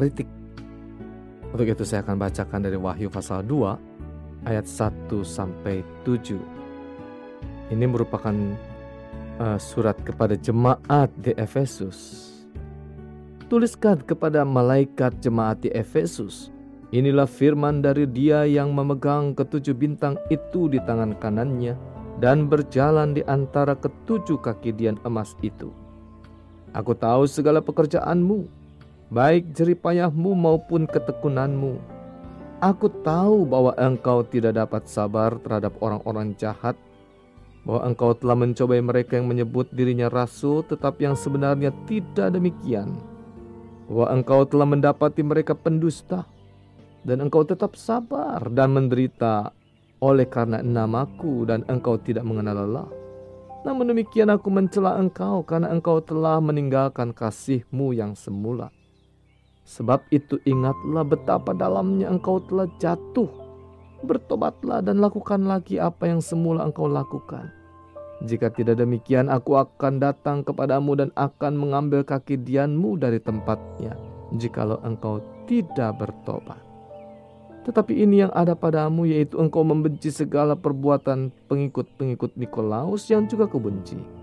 kritik. Untuk itu saya akan bacakan dari Wahyu pasal 2 ayat 1 sampai 7. Ini merupakan uh, surat kepada jemaat di Efesus. Tuliskan kepada malaikat jemaat di Efesus. Inilah firman dari dia yang memegang ketujuh bintang itu di tangan kanannya dan berjalan di antara ketujuh kaki dian emas itu. Aku tahu segala pekerjaanmu, baik jeripayahmu maupun ketekunanmu. Aku tahu bahwa engkau tidak dapat sabar terhadap orang-orang jahat, bahwa engkau telah mencobai mereka yang menyebut dirinya rasul, tetapi yang sebenarnya tidak demikian. Bahwa engkau telah mendapati mereka pendusta, dan engkau tetap sabar dan menderita oleh karena namaku dan engkau tidak mengenal lelah. Namun demikian aku mencela engkau karena engkau telah meninggalkan kasihmu yang semula. Sebab itu ingatlah betapa dalamnya engkau telah jatuh. Bertobatlah dan lakukan lagi apa yang semula engkau lakukan. Jika tidak demikian aku akan datang kepadamu dan akan mengambil kaki dianmu dari tempatnya. Jikalau engkau tidak bertobat. Tetapi ini yang ada padamu yaitu engkau membenci segala perbuatan pengikut-pengikut Nikolaus yang juga kebenci.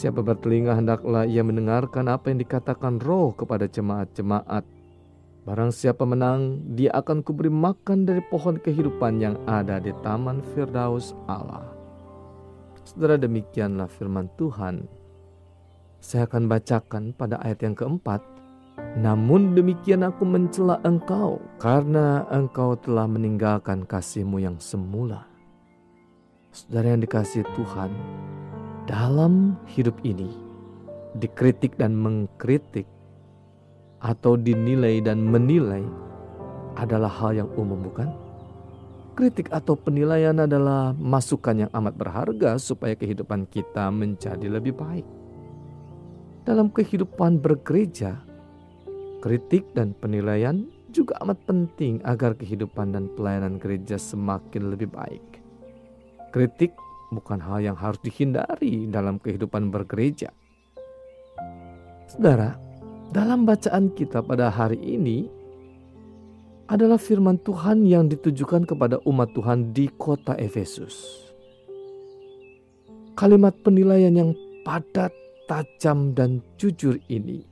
Siapa bertelinga hendaklah ia mendengarkan apa yang dikatakan roh kepada jemaat-jemaat. Barang siapa menang, dia akan kuberi makan dari pohon kehidupan yang ada di taman Firdaus Allah. Saudara demikianlah firman Tuhan. Saya akan bacakan pada ayat yang keempat namun demikian aku mencela engkau karena engkau telah meninggalkan kasihmu yang semula. Saudara yang dikasih Tuhan, dalam hidup ini dikritik dan mengkritik atau dinilai dan menilai adalah hal yang umum bukan? Kritik atau penilaian adalah masukan yang amat berharga supaya kehidupan kita menjadi lebih baik. Dalam kehidupan bergereja, Kritik dan penilaian juga amat penting agar kehidupan dan pelayanan gereja semakin lebih baik. Kritik bukan hal yang harus dihindari dalam kehidupan bergereja. Saudara, dalam bacaan kita pada hari ini adalah firman Tuhan yang ditujukan kepada umat Tuhan di kota Efesus. Kalimat penilaian yang padat, tajam, dan jujur ini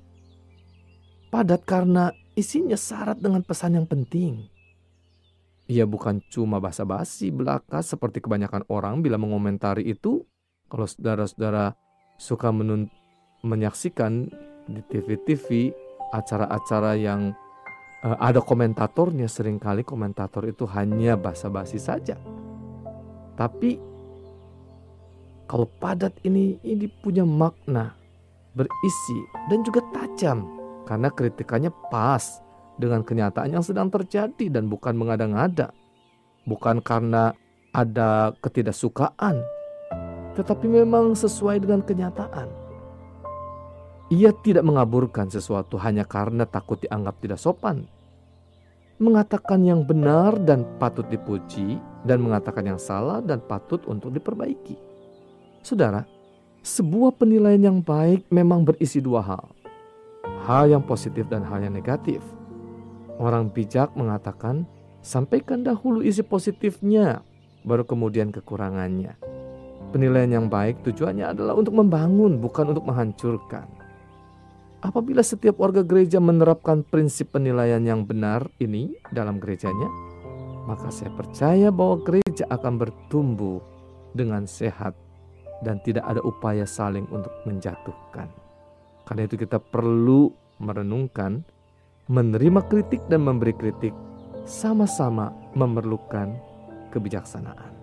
padat karena isinya syarat dengan pesan yang penting. Ia bukan cuma basa-basi belaka seperti kebanyakan orang bila mengomentari itu. Kalau saudara-saudara suka menyaksikan di TV-TV acara-acara yang uh, ada komentatornya sering kali komentator itu hanya basa-basi saja. Tapi kalau padat ini ini punya makna, berisi dan juga tajam karena kritikannya pas dengan kenyataan yang sedang terjadi dan bukan mengada-ngada. Bukan karena ada ketidaksukaan, tetapi memang sesuai dengan kenyataan. Ia tidak mengaburkan sesuatu hanya karena takut dianggap tidak sopan. Mengatakan yang benar dan patut dipuji, dan mengatakan yang salah dan patut untuk diperbaiki. Saudara, sebuah penilaian yang baik memang berisi dua hal hal yang positif dan hal yang negatif. Orang bijak mengatakan, sampaikan dahulu isi positifnya, baru kemudian kekurangannya. Penilaian yang baik tujuannya adalah untuk membangun, bukan untuk menghancurkan. Apabila setiap warga gereja menerapkan prinsip penilaian yang benar ini dalam gerejanya, maka saya percaya bahwa gereja akan bertumbuh dengan sehat dan tidak ada upaya saling untuk menjatuhkan. Karena itu kita perlu merenungkan, menerima kritik dan memberi kritik sama-sama memerlukan kebijaksanaan.